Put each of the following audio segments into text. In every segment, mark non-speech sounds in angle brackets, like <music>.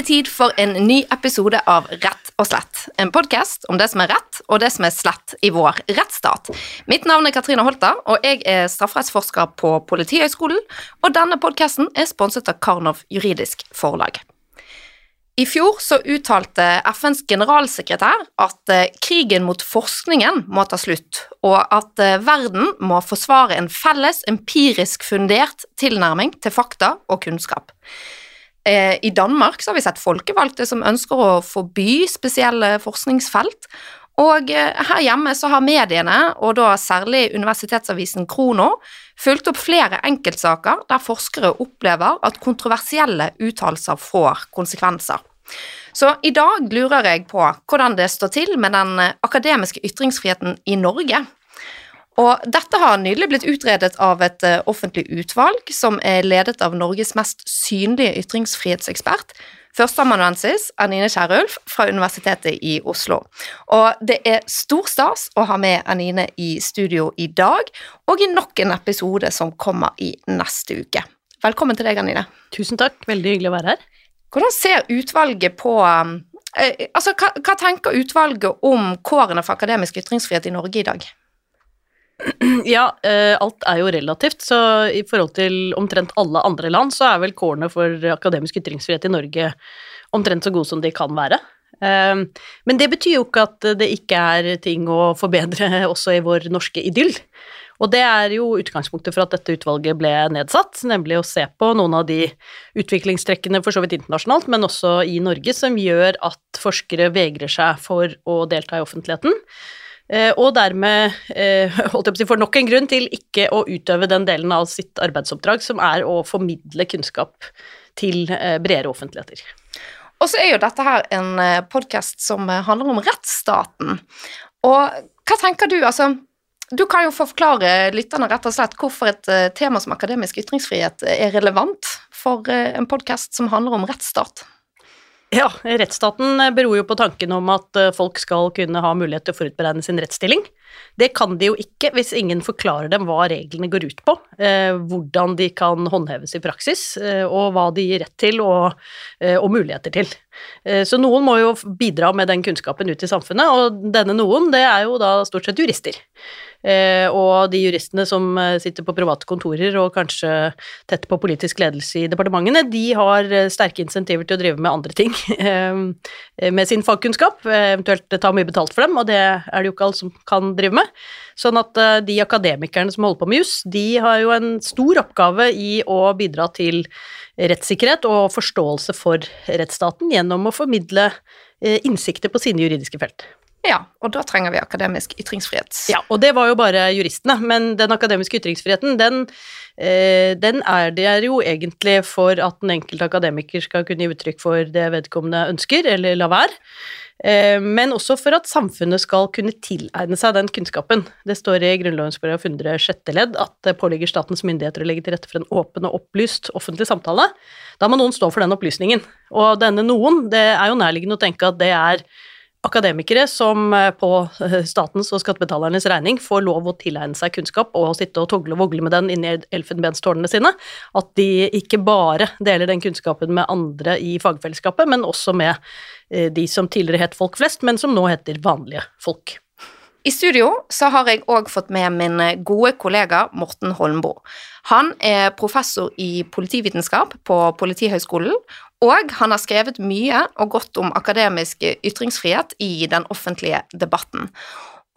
det tid for en ny episode av Rett og slett. En podkast om det som er rett og det som er slett i vår rettsstat. Mitt navn er Katrine Holta, og jeg er strafferettsforsker på Politihøgskolen. Og denne podkasten er sponset av Karnov juridisk forlag. I fjor så uttalte FNs generalsekretær at eh, krigen mot forskningen må ta slutt, og at eh, verden må forsvare en felles, empirisk fundert tilnærming til fakta og kunnskap. Eh, I Danmark har vi sett folkevalgte som ønsker å forby spesielle forskningsfelt, og her hjemme så har mediene, og da særlig universitetsavisen Krono, fulgt opp flere enkeltsaker der forskere opplever at kontroversielle uttalelser får konsekvenser. Så i dag lurer jeg på hvordan det står til med den akademiske ytringsfriheten i Norge. Og dette har nylig blitt utredet av et eh, offentlig utvalg som er ledet av Norges mest synlige ytringsfrihetsekspert, førsteamanuensis Anine Kierulf fra Universitetet i Oslo. Og det er stor stas å ha med Anine i studio i dag, og i nok en episode som kommer i neste uke. Velkommen til deg, Anine. Tusen takk, veldig hyggelig å være her. Hvordan ser utvalget på eh, Altså, hva, hva, tenker utvalget om kårene for akademisk ytringsfrihet i Norge i dag? <clears throat> Ja, eh, alt er jo relativt, så i forhold til omtrent alle andre land, så er vel kårene for akademisk ytringsfrihet i Norge omtrent så gode som de kan være. Eh, men det betyr jo ikke at det ikke er ting å forbedre <laughs> også i vår norske idyll. Og det er jo utgangspunktet for at dette utvalget ble nedsatt, nemlig å se på noen av de utviklingstrekkene for så vidt internasjonalt, men også i Norge, som gjør at forskere vegrer seg for å delta i offentligheten. Eh, og dermed eh, <laughs> holdt jeg på å si, får nok en grunn til ikke å utøve den delen av sitt arbeidsoppdrag som er å formidle kunnskap til eh, bredere offentligheter. Og så er jo dette her en podkast som handler om rettsstaten. Og hva tenker du, altså du kan jo forklare lytterne rett og slett hvorfor et tema som akademisk ytringsfrihet er relevant for en podkast som handler om rettsstat. Ja, rettsstaten beror jo på tanken om at eh, folk skal kunne ha mulighet til å forutberegne sin rettsstilling. Det kan de jo ikke hvis ingen forklarer dem hva reglene går ut på, eh, hvordan de kan håndheves i praksis, eh, og hva de gir rett til og, eh, og muligheter til. Eh, så noen må jo bidra med den kunnskapen ut i samfunnet, og denne noen, det er jo da stort sett jurister. Eh, og de juristene som eh, sitter på private kontorer og kanskje tett på politisk ledelse i departementene, de har sterke insentiver til å drive med andre ting <laughs> med sin fagkunnskap, eventuelt ta mye betalt for dem, og det er det jo ikke alle som kan drive med. Sånn at de akademikerne som holder på med juss, de har jo en stor oppgave i å bidra til rettssikkerhet og forståelse for rettsstaten gjennom å formidle innsikter på sine juridiske felt. Ja, og da trenger vi akademisk ytringsfrihet. Ja, og det var jo bare juristene, men den akademiske ytringsfriheten, den, eh, den er det jo egentlig for at den enkelte akademiker skal kunne gi uttrykk for det vedkommende ønsker, eller la være. Eh, men også for at samfunnet skal kunne tilegne seg den kunnskapen. Det står i Grunnloven § 100 sjette ledd at det påligger statens myndigheter å legge til rette for en åpen og opplyst offentlig samtale. Da må noen stå for den opplysningen. Og denne noen, det er jo nærliggende å tenke at det er akademikere som eh, på eh, statens og skattebetalernes regning får lov å tilegne seg kunnskap og sitte og togle og vogle med den inni elfenbenstårnene sine, at de ikke bare deler den kunnskapen med andre i fagfellesskapet, men også med eh, de som tidligere het folk flest, men som nå heter vanlige folk. I studio så har jeg òg fått med min gode kollega Morten Holmbo. Han er professor i politivitenskap på Politihøgskolen, og han har skrevet mye og godt om akademisk ytringsfrihet i den offentlige debatten.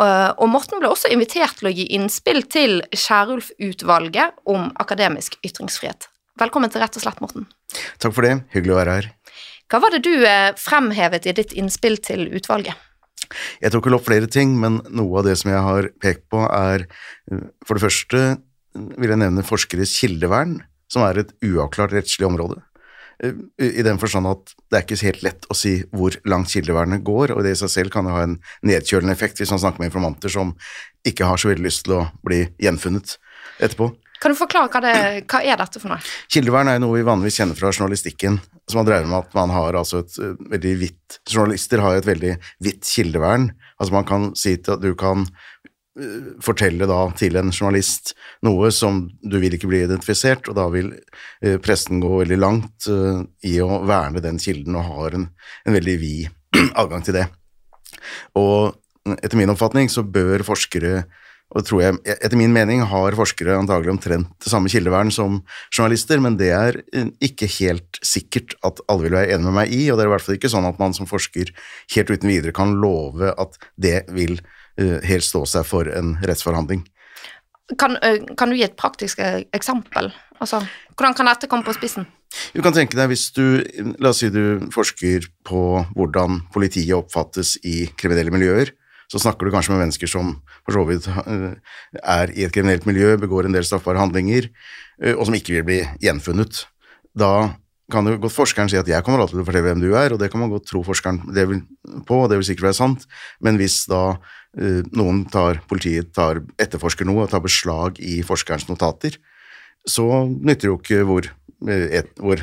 Eh, og Morten ble også invitert til å gi innspill til Skjærulf-utvalget om akademisk ytringsfrihet. Velkommen til Rett og slett, Morten. Takk for det. Hyggelig å være her. Hva var det du eh, fremhevet i ditt innspill til utvalget? Jeg tok vel opp flere ting, men noe av det som jeg har pekt på, er eh, for det første vil jeg nevne forskeres kildevern, som er et uavklart rettslig område. Eh, I den forstand at det er ikke helt lett å si hvor langt kildevernet går, og det i seg selv kan jo ha en nedkjølende effekt hvis man snakker med informanter som ikke har så veldig lyst til å bli gjenfunnet etterpå. Kan du forklare hva, det, hva er dette for noe? Kildevern er noe vi vanligvis kjenner fra journalistikken, som har drevet med at man har altså et eh, veldig hvitt Journalister har et veldig vidt kildevern. Altså man kan si at du kan fortelle da til en journalist noe som du vil ikke bli identifisert, og da vil eh, pressen gå veldig langt eh, i å verne den kilden og har en, en veldig vid <clears throat> adgang til det. Og etter min oppfatning så bør forskere og tror jeg, Etter min mening har forskere antagelig omtrent det samme kildevern som journalister, men det er eh, ikke helt sikkert at alle vil være enig med meg i, og det er i hvert fall ikke sånn at man som forsker helt uten videre kan love at det vil uh, helt stå seg for en rettsforhandling. Kan, uh, kan, du gi et praktisk eksempel? Altså, hvordan kan dette komme på spissen? Du kan tenke deg hvis du, La oss si du forsker på hvordan politiet oppfattes i kriminelle miljøer så snakker du kanskje med mennesker som for så vidt eh, er i et kriminelt miljø, begår en del straffbare handlinger, eh, og som ikke vil bli gjenfunnet. Da kan jo godt forskeren si at 'jeg kommer alltid til å fortelle hvem du er', og det kan man godt tro forskeren på, og det vil sikkert være sant, men hvis da uh, noen tar, politiet tar, etterforsker noe og tar beslag i forskerens notater, så nytter jo ikke hvor, et, hvor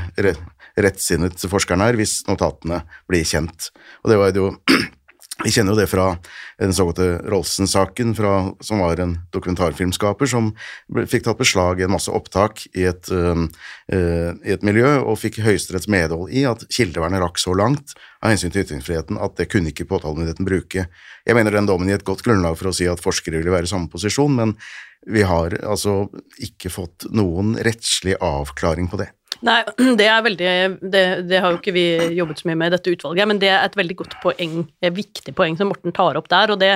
rettsinnet forskeren er, hvis notatene blir kjent. Og det var jo vi kjenner jo det fra den såkalte Rolsen-saken, som var en dokumentarfilmskaper som fikk tatt beslag i en masse opptak i et, uh, i et miljø, og fikk Høyesteretts medhold i at kildevernet rakk så langt av hensyn til ytringsfriheten at det kunne ikke påtalemyndigheten bruke. Jeg mener den dommen gir et godt grunnlag for å si at forskere ville være i samme posisjon, men vi har altså ikke fått noen rettslig avklaring på det. Nei, <clears throat> det er veldig det, det, har jo ikke vi jobbet så mye med i dette utvalget, men det er et veldig godt poeng, et viktig poeng som Morten tar opp der. og det,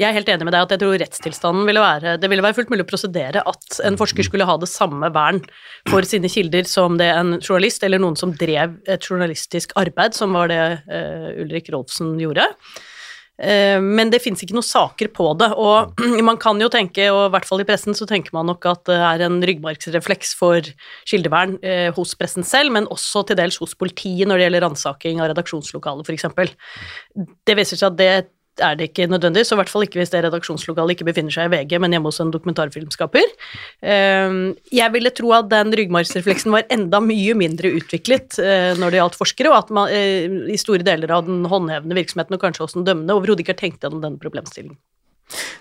Jeg er helt enig med deg at jeg tror rettstilstanden ville være Det ville være fullt mulig å prosedere at en forsker skulle ha det samme vern for sine kilder som det en journalist eller noen som drev et journalistisk arbeid, som var det uh, Ulrik Rolfsen gjorde. Eh, men det fins ikke noen saker på det. Og <clears throat> man kan jo tenke, og i hvert fall i pressen, så tenker man nok at det er en ryggmargsrefleks for kildevern eh, hos pressen selv, men også til dels hos politiet når det gjelder ransaking av redaksjonslokalet, f.eks. Det viser seg at det er det ikke nødvendig, så i hvert fall ikke hvis det redaksjonslokalet ikke befinner seg i VG, men hjemme hos en dokumentarfilmskaper. Ehm, jeg ville tro at den ryggmargsrefleksen var enda mye mindre utviklet eh, når det gjaldt forskere, og at man eh, i store deler av den håndhevende virksomheten, og kanskje også den dømmende, overhodet ikke har tenkt gjennom den problemstillingen.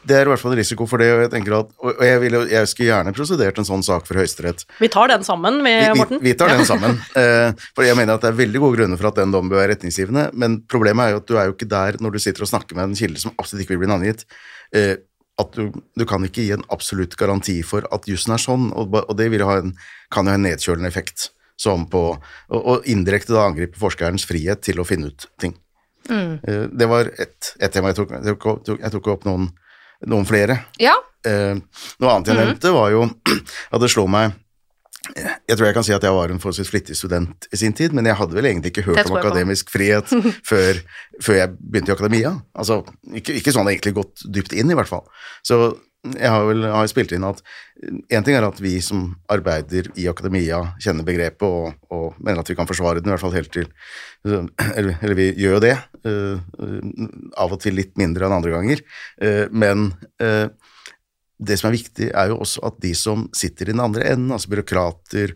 Det er i hvert fall en risiko for det, og jeg tenker at, og jeg, vil, jeg skulle gjerne prosedert en sånn sak for Høyesterett. Vi tar den sammen vi, Morten. Vi, vi, tar den sammen, <laughs> eh, for jeg mener at det er veldig gode grunner for at den dommen bør være retningsgivende, men problemet er jo at du er jo ikke der når du sitter og snakker med en kilde som absolutt ikke vil bli navngitt. Eh, at du, du, kan ikke gi en absolutt garanti for at jussen er sånn, og, og det en, kan jo ha en nedkjølende effekt. Som på, og, og indirekte da angripe forskerens frihet til å finne ut ting. Mm. Eh, det var ett et tema jeg tok. Jeg tok, jeg tok opp noen, noen, flere. Ja. Eh, noe annet jeg mm. nevnte, var jo <clears throat> at det slår meg jeg tror jeg kan si at jeg var en forholdsvis flittig student i sin tid, men jeg hadde vel egentlig ikke hørt om akademisk frihet <laughs> før, før, jeg begynte i akademia. Altså, ikke, ikke sånn egentlig gått dypt inn, i hvert fall. Så jeg har vel har spilt inn at en ting er at vi som arbeider i akademia, kjenner begrepet og, og, mener at vi kan forsvare den, i hvert fall helt til Eller, eller vi gjør jo det, uh, av og til litt mindre enn andre ganger, men det som er viktig, er jo også at de som sitter i den andre enden, altså byråkrater,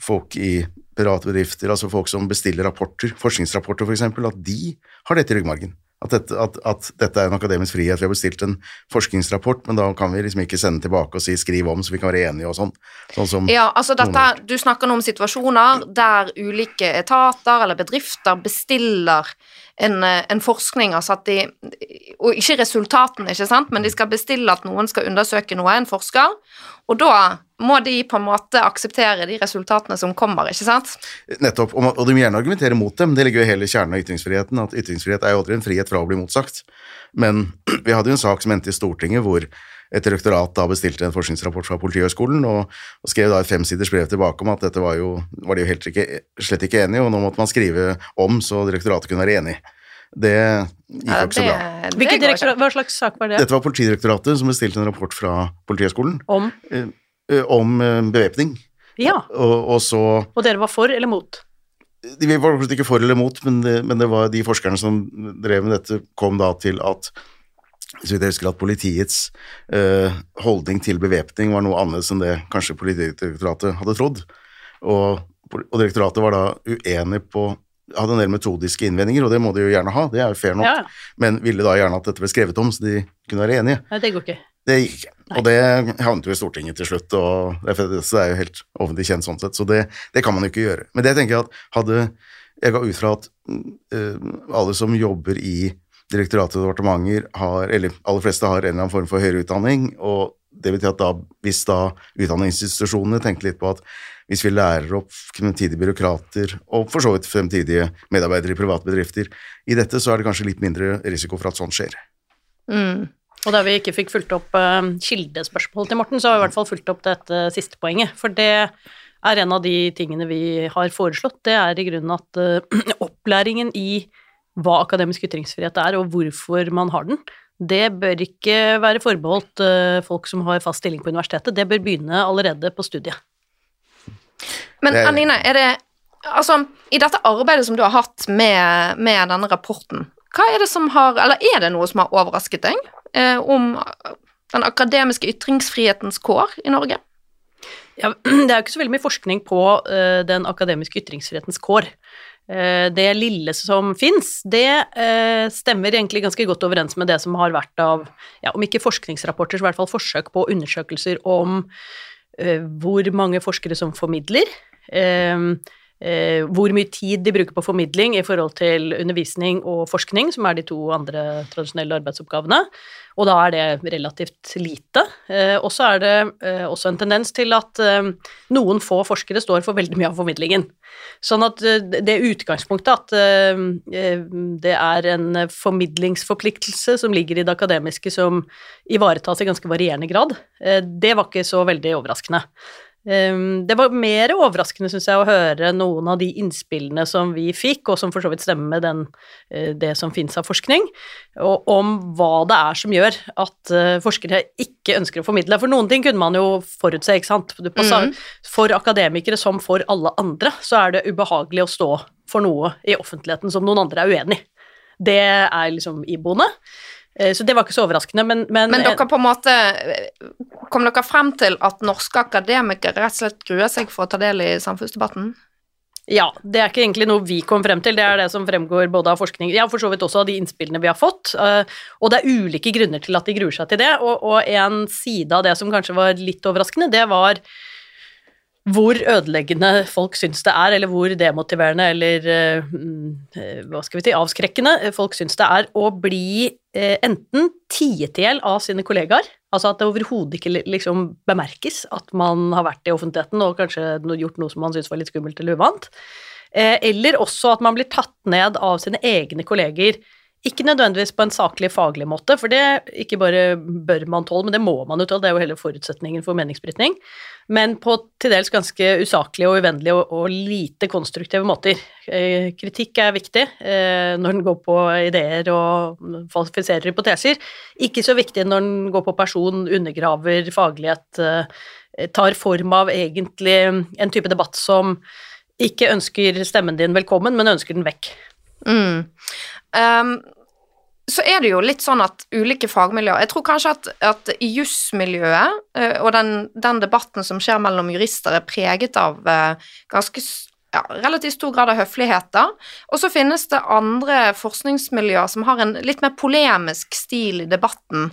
folk i private bedrifter, altså folk som bestiller rapporter, forskningsrapporter f.eks., for at de har dette i ryggmargen. At dette, at, at dette, er en akademisk frihet. Vi har bestilt en forskningsrapport, men da kan vi liksom ikke sende tilbake og si 'skriv om', så vi kan være enige og sånn. sånn ja, altså dette, Du snakker nå om situasjoner der ulike etater eller bedrifter bestiller en, en forskning, altså at de Og ikke resultatene, ikke sant, men de skal bestille at noen skal undersøke noe, en forsker, og da må de på en måte akseptere de resultatene som kommer, ikke sant? Nettopp, og de må gjerne argumentere mot dem. Det ligger jo i hele kjernen av ytringsfriheten, at ytringsfrihet er jo aldri en frihet fra å bli motsagt. Men <clears throat> vi hadde jo en sak som endte i Stortinget hvor et direktorat da bestilte en forskningsrapport fra Politihøgskolen og, og skrev da et femsiders brev tilbake om at dette var jo, var de jo helt ikke, slett ikke enig i, og nå måtte man skrive om så direktoratet kunne være enig. Det gikk ja, ikke så bra. Hva slags sak var det? Dette var Politidirektoratet som bestilte en rapport fra Politihøgskolen. Om? Eh, eh om eh, bevæpning. Ja. Og, og, så Og dere var for eller mot? De var ikke for eller mot, men det, men det var de forskerne som drev med dette, kom da til at så vidt jeg husker at politiets uh, holdning til bevæpning var noe annet enn det kanskje Politidirektoratet hadde trodd. Og, og direktoratet var da uenig på hadde en del metodiske innvendinger, og det må de jo gjerne ha, det er jo fair nok, ja. men ville da gjerne at dette ble skrevet om, så de kunne være enige. Nei, det går ikke. Det gikk ikke. Og det havnet jo i Stortinget til slutt, og det er jo helt offentlig kjent sånn sett, så det, det kan man jo ikke gjøre. Men det tenker jeg at hadde Jeg ga ut fra at uh, alle som jobber i direktoratet og departementer, har, eller aller fleste har en eller annen form for høyere utdanning, og det betyr at da, hvis da utdanningsinstitusjonene tenker litt på at hvis vi lærer opp fremtidige byråkrater, og for så vidt fremtidige medarbeidere i private bedrifter, i dette, så er det kanskje litt mindre risiko for at sånt skjer. Mm. Og da vi ikke fikk fulgt opp uh, kildespørsmålet til Morten, så har vi i hvert fall fulgt opp dette siste poenget. For det er en av de tingene vi har foreslått. Det er i grunnen at uh, <clears throat> opplæringen i hva akademisk ytringsfrihet er, og hvorfor man har den, det bør ikke være forbeholdt uh, folk som har fast stilling på universitetet. Det bør begynne allerede på studiet. Men Anine, er det Altså, i dette arbeidet som du har hatt med, med denne rapporten, hva er det som har Eller er det noe som har overrasket deg? eh, om den akademiske ytringsfrihetens kår i Norge? Ja, <clears throat> det er jo ikke så veldig mye forskning på uh, den akademiske ytringsfrihetens kår. Uh, det lille som fins, det uh, stemmer egentlig ganske godt overens med det som har vært av, ja, om ikke forskningsrapporter, så i hvert fall forsøk på undersøkelser om hvor mange forskere som formidler. Eh, hvor mye tid de bruker på formidling i forhold til undervisning og forskning, som er de to andre tradisjonelle arbeidsoppgavene. Og da er det relativt lite. Eh, og så er det eh, også en tendens til at eh, noen få forskere står for veldig mye av formidlingen. Sånn at eh, det utgangspunktet at eh, det er en formidlingsforpliktelse som ligger i det akademiske som ivaretas i ganske varierende grad, det var ikke så veldig overraskende. Ehm, det var mer overraskende, syns jeg, å høre noen av de innspillene som vi fikk, og som for så vidt stemmer med den, uh, det som finnes av forskning, og om hva det er som gjør at uh, forskere ikke ønsker å formidle. For noen ting kunne man jo forutse, ikke sant. Mm. For akademikere som for alle andre, så er det ubehagelig å stå for noe i offentligheten som noen andre er uenig i. Det er liksom iboende. Eh, så det var ikke så overraskende, men Men, men dere på en måte Kom dere frem til at norske akademikere rett og slett gruer seg for å ta del i samfunnsdebatten? Ja, det er ikke egentlig noe vi kom frem til, det er det som fremgår både av forskning Ja, for så vidt også av de innspillene vi har fått. Eh, og det er ulike grunner til at de gruer seg til det, og, og en side av det som kanskje var litt overraskende, det var hvor ødeleggende folk syns det er, eller hvor demotiverende eller uh, hva skal vi si, avskrekkende folk syns det er å bli uh, enten tiet i hjel av sine kollegaer, altså at det overhodet ikke liksom bemerkes at man har vært i offentligheten og kanskje gjort noe som man syns var litt skummelt eller uvant, eller også at man blir tatt ned av sine egne kolleger ikke nødvendigvis på en saklig, faglig måte, for det ikke bare bør man tåle, men det må man jo tåle, det er jo hele forutsetningen for meningsbrytning, men på til dels ganske usaklige og uvennlige og, og, lite konstruktive måter. Eh, kritikk er viktig eh, når den går på ideer og falsifiserer hypoteser, ikke så viktig når den går på person, undergraver faglighet, eh, tar form av egentlig en type debatt som ikke ønsker stemmen din velkommen, men ønsker den vekk. Mm. Um, så er det jo litt sånn at ulike fagmiljøer Jeg tror kanskje at, at i jusmiljøet uh, og den, den, debatten som skjer mellom jurister, er preget av uh, ganske ja, relativt stor grad av høfligheter. Og så finnes det andre forskningsmiljøer som har en litt mer polemisk stil i debatten.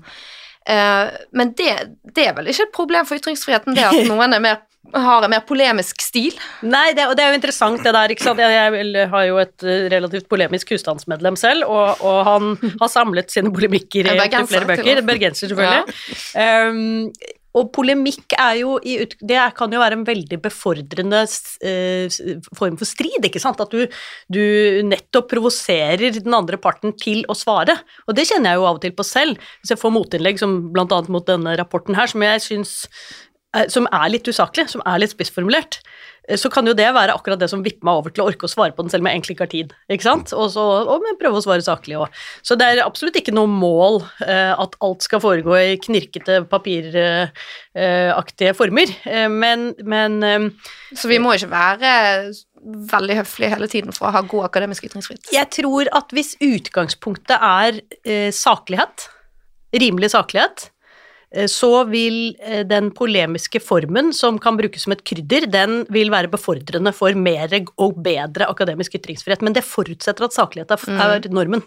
Uh, men det, det, er vel ikke et problem for ytringsfriheten, det at <laughs> noen er mer har en mer polemisk stil. Nei, det, og det er jo interessant det der, ikke sant. Jeg, jeg har jo et eh, relativt polemisk husstandsmedlem selv, og, og han har samlet sine polemikker i flere bøker. Bergenser, selvfølgelig. Ja. Um, og polemikk er jo i, Det kan jo være en veldig befordrende eh, form for strid, ikke sant. At du, du nettopp provoserer den andre parten til å svare. Og det kjenner jeg jo av og til på selv. Hvis jeg får motinnlegg som bl.a. mot denne rapporten her, som jeg syns som er litt usaklig, som er litt spissformulert, eh, så kan jo det være akkurat det som vipper meg over til å orke å svare på den, selv om jeg egentlig ikke har tid. ikke sant? Og så og prøve å svare saklig òg. Så det er absolutt ikke noe mål eh, at alt skal foregå i knirkete, papiraktige eh, former, eh, men, men eh, Så vi må ikke være veldig høflige hele tiden for å ha god akademisk ytringsfrihet? Jeg tror at hvis utgangspunktet er saklighet, rimelig saklighet, eh, så vil eh, den polemiske formen som kan brukes som et krydder, den vil være befordrende for mer og bedre akademisk ytringsfrihet. Men det forutsetter at saklighet er, er normen.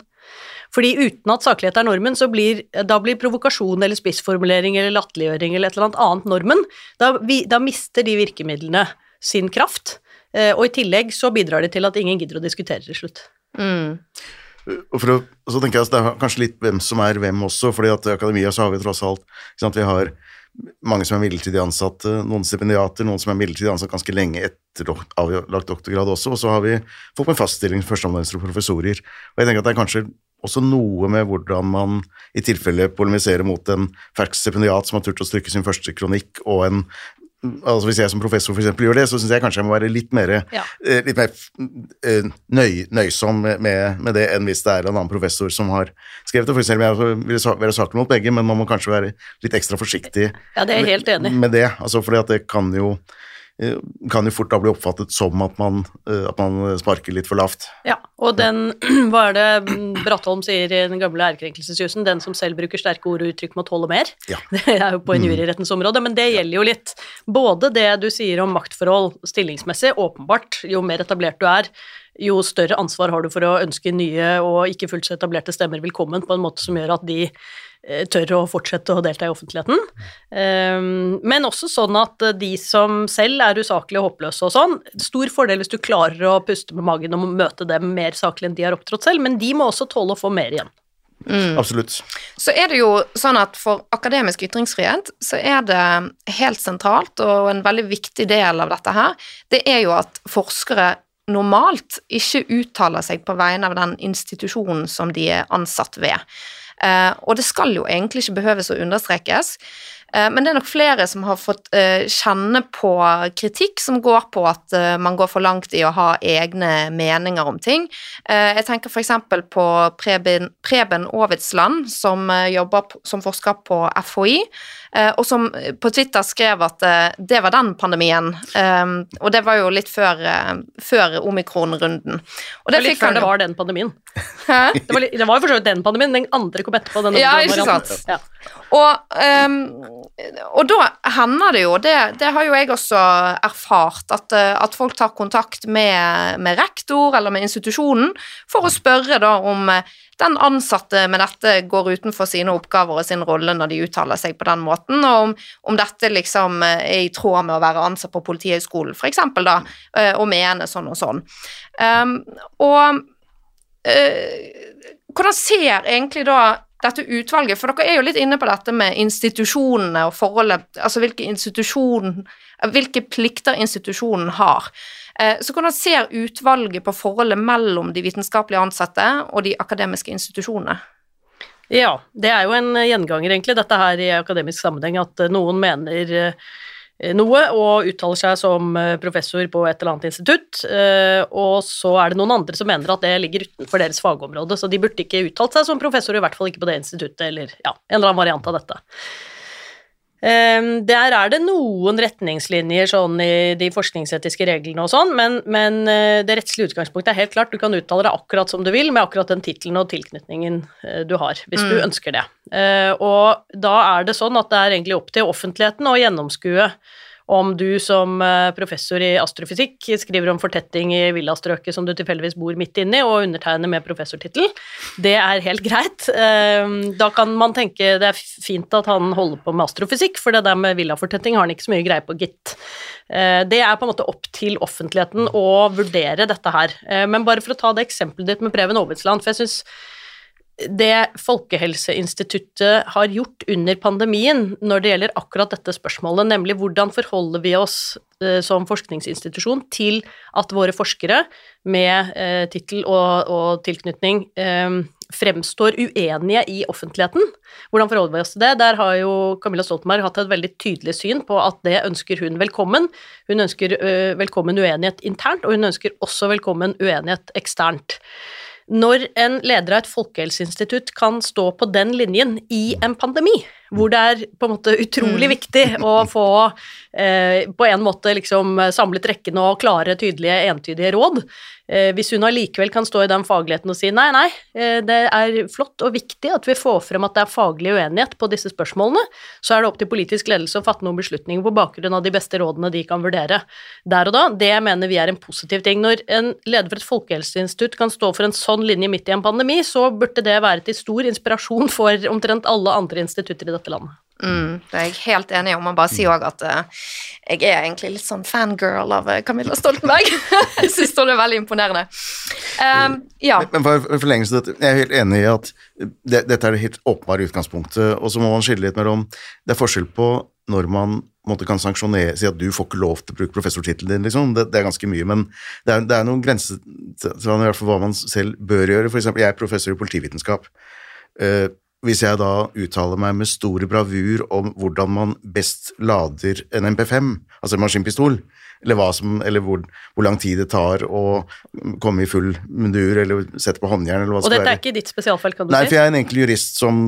Fordi uten at saklighet er normen, så blir da blir provokasjon eller spissformulering eller latterliggjøring eller et eller annet annet normen. Da, vi, da mister de virkemidlene sin kraft. Eh, og i tillegg så bidrar det til at ingen gidder å diskutere til slutt. Mm. Og å, så tenker jeg at Det er kanskje litt hvem som er hvem også, fordi at i akademia så har vi tross alt sant, Vi har mange som er midlertidig ansatte, noen stipendiater, noen som er midlertidig ansatt ganske lenge etter avlagt doktorgrad også, og så har vi folk med fast stilling, førsteamanuenser og professorer. Og jeg tenker at det er kanskje også noe med hvordan man i tilfelle polemiserer mot en fersk stipendiat som har turt å stryke sin første kronikk, og en altså Hvis jeg som professor for eksempel, gjør det, så syns jeg kanskje jeg må være litt mer, Ja. eh, litt mer eh, nøy, nøysom med, med det enn hvis det er en annen professor som har skrevet det. For eksempel, jeg vil være saklig mot begge, men man må kanskje være litt ekstra forsiktig Ja, det er jeg helt enig med det. Altså fordi at det kan jo kan jo fort da bli oppfattet som at man, eh, at man sparker litt for lavt. Ja, og den, <clears throat> hva er det Bratholm sier i den gamle ærekrenkelsesjussen, den som selv bruker sterke ord og uttrykk må tåle mer. Ja. <laughs> Det er jo på injurierettens område, men det gjelder jo litt. Både det du sier om maktforhold stillingsmessig, åpenbart, jo mer etablert du er, jo større ansvar har du for å ønske nye og ikke fullt så etablerte stemmer velkommen på en måte som gjør at de eh, tør å fortsette å delta i offentligheten. Um, men også sånn at eh, de som selv er usaklige og håpløse og sånn, stor fordel hvis du klarer å puste med magen og møte dem mer saklig enn de har opptrådt selv, men de må også tåle å få mer igjen. Absolutt. Så er det jo sånn at for akademisk ytringsfrihet så er det helt sentralt, og en veldig viktig del av dette her, det er jo at forskere normalt ikke uttaler seg på vegne av den institusjonen som de er ansatt ved. Eh, og det skal jo egentlig ikke behøves å understrekes, eh, men det er nok flere som har fått eh, kjenne på kritikk som går på at man går for langt i å ha egne meninger om ting. Jeg tenker f.eks. på Preben, Preben Aavitsland, som jobber som forsker på FHI, og som eh, på Twitter skrev at eh, det var den pandemien, eh, og det var jo litt før, eh, før omikron-runden. Og Det var litt før det var den pandemien. Hæ? Det var, litt- det var jo for så vidt den pandemien, den andre kom etterpå. Den Ja, ikke sant? Ja. Og, um, og da hender det jo, det, det har jo jeg også erfart, at, eh, at folk tar kontakt med, med rektor eller med institusjonen for å spørre da om eh, den ansatte med dette går utenfor sine oppgaver og sin rolle når de uttaler seg på den måten, og om, om dette liksom eh, er i tråd med å være ansatt på Politihøgskolen, eksempel da, eh, og mene sånn og sånn. Um, og uh, hvordan ser egentlig da dette utvalget, for dere er jo litt inne på dette med institusjonene og forholdet, altså hvilke, institusjon, hvilke plikter institusjonen har. Eh, Så hvordan ser utvalget på forholdet mellom de vitenskapelige ansatte og de akademiske institusjonene? Ja, det er jo en gjenganger, egentlig, dette her i akademisk sammenheng, at eh, noen mener eh, noe og uttaler seg som eh, professor på et eller annet institutt, eh, og så er det noen andre som mener at det ligger utenfor deres fagområde, så de burde ikke uttalt seg som professor, i hvert fall ikke på det instituttet, eller ja, en eller annen variant av dette. Eh, Der er det noen retningslinjer sånn i de forskningsetiske reglene og sånn, men, men eh, det rettslige utgangspunktet er helt klart. Du kan uttale deg akkurat som du vil, med akkurat den tittelen og tilknytningen eh, du har, hvis du Mm. ønsker det. Eh, Og da er det sånn at det er egentlig opp til offentligheten å gjennomskue om du som eh, professor i astrofysikk skriver om fortetting i villastrøket som du tilfeldigvis bor midt inni, og undertegner med professortittel. Det er helt greit. Eh, Da kan man tenke det er fint at han holder på med astrofysikk, for det der med villafortetting har han ikke så mye greie på, gitt. Eh, Det er på en måte opp til offentligheten å vurdere dette her. Eh, Men bare for å ta det eksempelet ditt med Preben Aabitsland, for jeg syns det Folkehelseinstituttet har gjort under pandemien når det gjelder akkurat dette spørsmålet, nemlig hvordan forholder vi oss eh, som forskningsinstitusjon til at våre forskere med eh, tittel og, og tilknytning eh, fremstår uenige i offentligheten. Hvordan forholder vi oss til det? Der har jo Camilla Stoltenberg hatt et veldig tydelig syn på at det ønsker hun velkommen. Hun ønsker eh, velkommen uenighet internt, og hun ønsker også velkommen uenighet eksternt. Når en leder av et folkehelseinstitutt kan stå på den linjen i en pandemi, hvor det er på en måte utrolig viktig å få på en måte liksom samlet rekkene og klare, tydelige, entydige råd. Eh, hvis hun allikevel kan stå i den fagligheten og si nei, nei, eh, det er flott og viktig at vi får frem at det er faglig uenighet på disse spørsmålene, så er det opp til politisk ledelse å fatte noen beslutninger på bakgrunn av de beste rådene de kan vurdere der og da. Det mener vi er en positiv ting. Når en leder for et folkehelseinstitutt kan stå for en sånn linje midt i en pandemi, så burde det være til stor inspirasjon for omtrent alle andre institutter i dette landet. Mm, det er jeg helt enig om. Man bare sier òg at uh, jeg er egentlig litt sånn fangirl av uh, Camilla Stoltenberg. <laughs> jeg syns hun er veldig imponerende. Um, ja. Men, for forlengelse dette, jeg er helt enig i at det, dette er det helt åpenbare utgangspunktet, og så må man skille litt mellom Det er forskjell på når man måte, kan sanksjonere, si at du får ikke lov til å bruke professortittelen din, liksom. Det, det, er ganske mye, men det er, det er noen grenser til hva man selv bør gjøre. For eksempel, jeg er professor i politivitenskap. Uh, hvis jeg da uttaler meg med stor bravur om hvordan man best lader en MP5, altså en maskinpistol, eller, som, eller hvor, hvor, lang tid det tar å komme i full mundur eller sette på håndjern eller hva det skal være. Og dette er ikke ditt spesialfelt, kan du Nei, si? for jeg er en enkel jurist som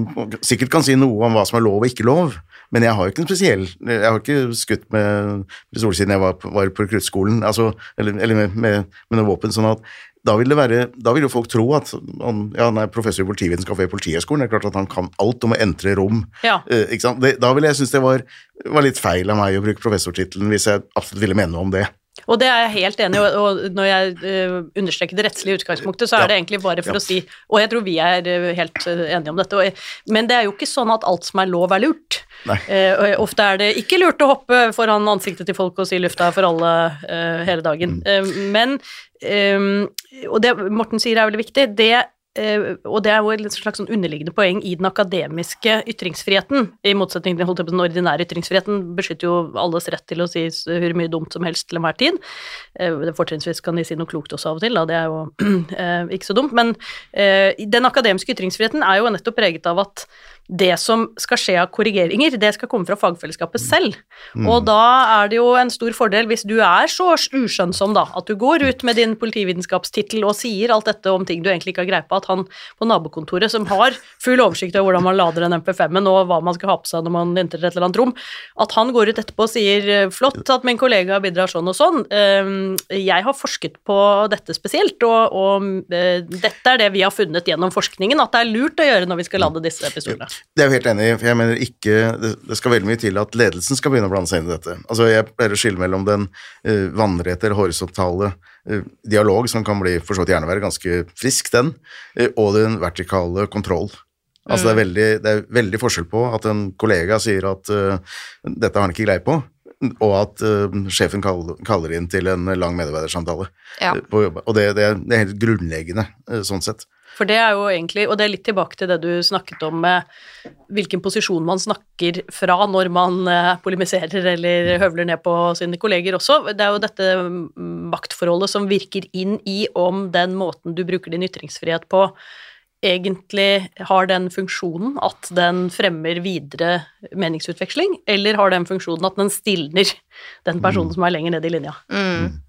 sikkert kan si noe om hva som er lov og ikke lov, men jeg har jo ikke en spesiell Jeg har ikke skutt med pistol siden jeg var var på rekruttskolen, altså, eller, eller med, med, med noe våpen, sånn at da vil, det være, da vil jo folk tro at han, ja, er professor i politivitenskap ved Politihøgskolen. Det er klart at han kan alt om å entre rom. Ja. Eh, da ville jeg synes det var, var, litt feil av meg å bruke professortittelen hvis jeg absolutt ville mene noe om det. Og det er jeg helt enig i, og når jeg uh, understreker det rettslige utgangspunktet, så er ja. det egentlig bare for ja. å si Og jeg tror vi er uh, helt uh, enige om dette, men det er jo ikke sånn at alt som er lov, er lurt. Eh, ofte er det ikke lurt å hoppe foran ansiktet til folk og si 'lufta for alle' hele dagen. Mm. men um, Og det Morten sier er veldig viktig. det og det er jo et slags sånn underliggende poeng i den akademiske ytringsfriheten, i motsetning til den ordinære ytringsfriheten, beskytter jo alles rett til å si hvor mye dumt som helst til enhver tid. Uh, fortrinnsvis kan de si noe klokt også av og til, da, det er jo uh, <clears throat> ikke så dumt. Men den akademiske ytringsfriheten er jo nettopp preget av at det som skal skje av korrigeringer, det skal komme fra fagfellesskapet selv. Mm. Og da er det jo en stor fordel hvis du er så uskjønnsom, da, at du går ut med din politivitenskapstittel og sier alt dette om ting du egentlig ikke har greie på, at han på nabokontoret, som har full oversikt over hvordan man lader en MP5-en og hva man skal ha på seg når man entrer et eller annet rom, at han går ut etterpå og sier 'flott at min kollega bidrar sånn og sånn', ehm, jeg har forsket på dette spesielt, og, og eh, dette er det vi har funnet gjennom forskningen, at det er lurt å gjøre når vi skal lade disse pistolene. Det er jo helt enig i. for Jeg mener ikke Det skal veldig mye til at ledelsen skal begynne å blande seg inn i dette. Altså Jeg pleier å skille mellom den uh, vannrette eller horisontale uh, dialog, som kan bli for så vidt gjerne være ganske frisk, den, uh, og den vertikale kontroll. Altså mm. det, er mm. veldig, det, er veldig, forskjell på at en kollega sier at uh, dette har han ikke greie på, og at uh, sjefen kaller, kaller, inn til en lang medarbeidersamtale ja. på jobb. Og det, det, er, det, er, helt grunnleggende uh, sånn sett. For det er jo egentlig, og det er litt tilbake til det du snakket om med hvilken posisjon man snakker fra når man eh, polemiserer eller høvler ned på sine kolleger også. Det er jo dette maktforholdet som virker inn i om den måten du bruker din ytringsfrihet på, egentlig har den funksjonen at den fremmer videre meningsutveksling, eller har den funksjonen at den stilner den personen mm. som er lenger nede i linja? Mm.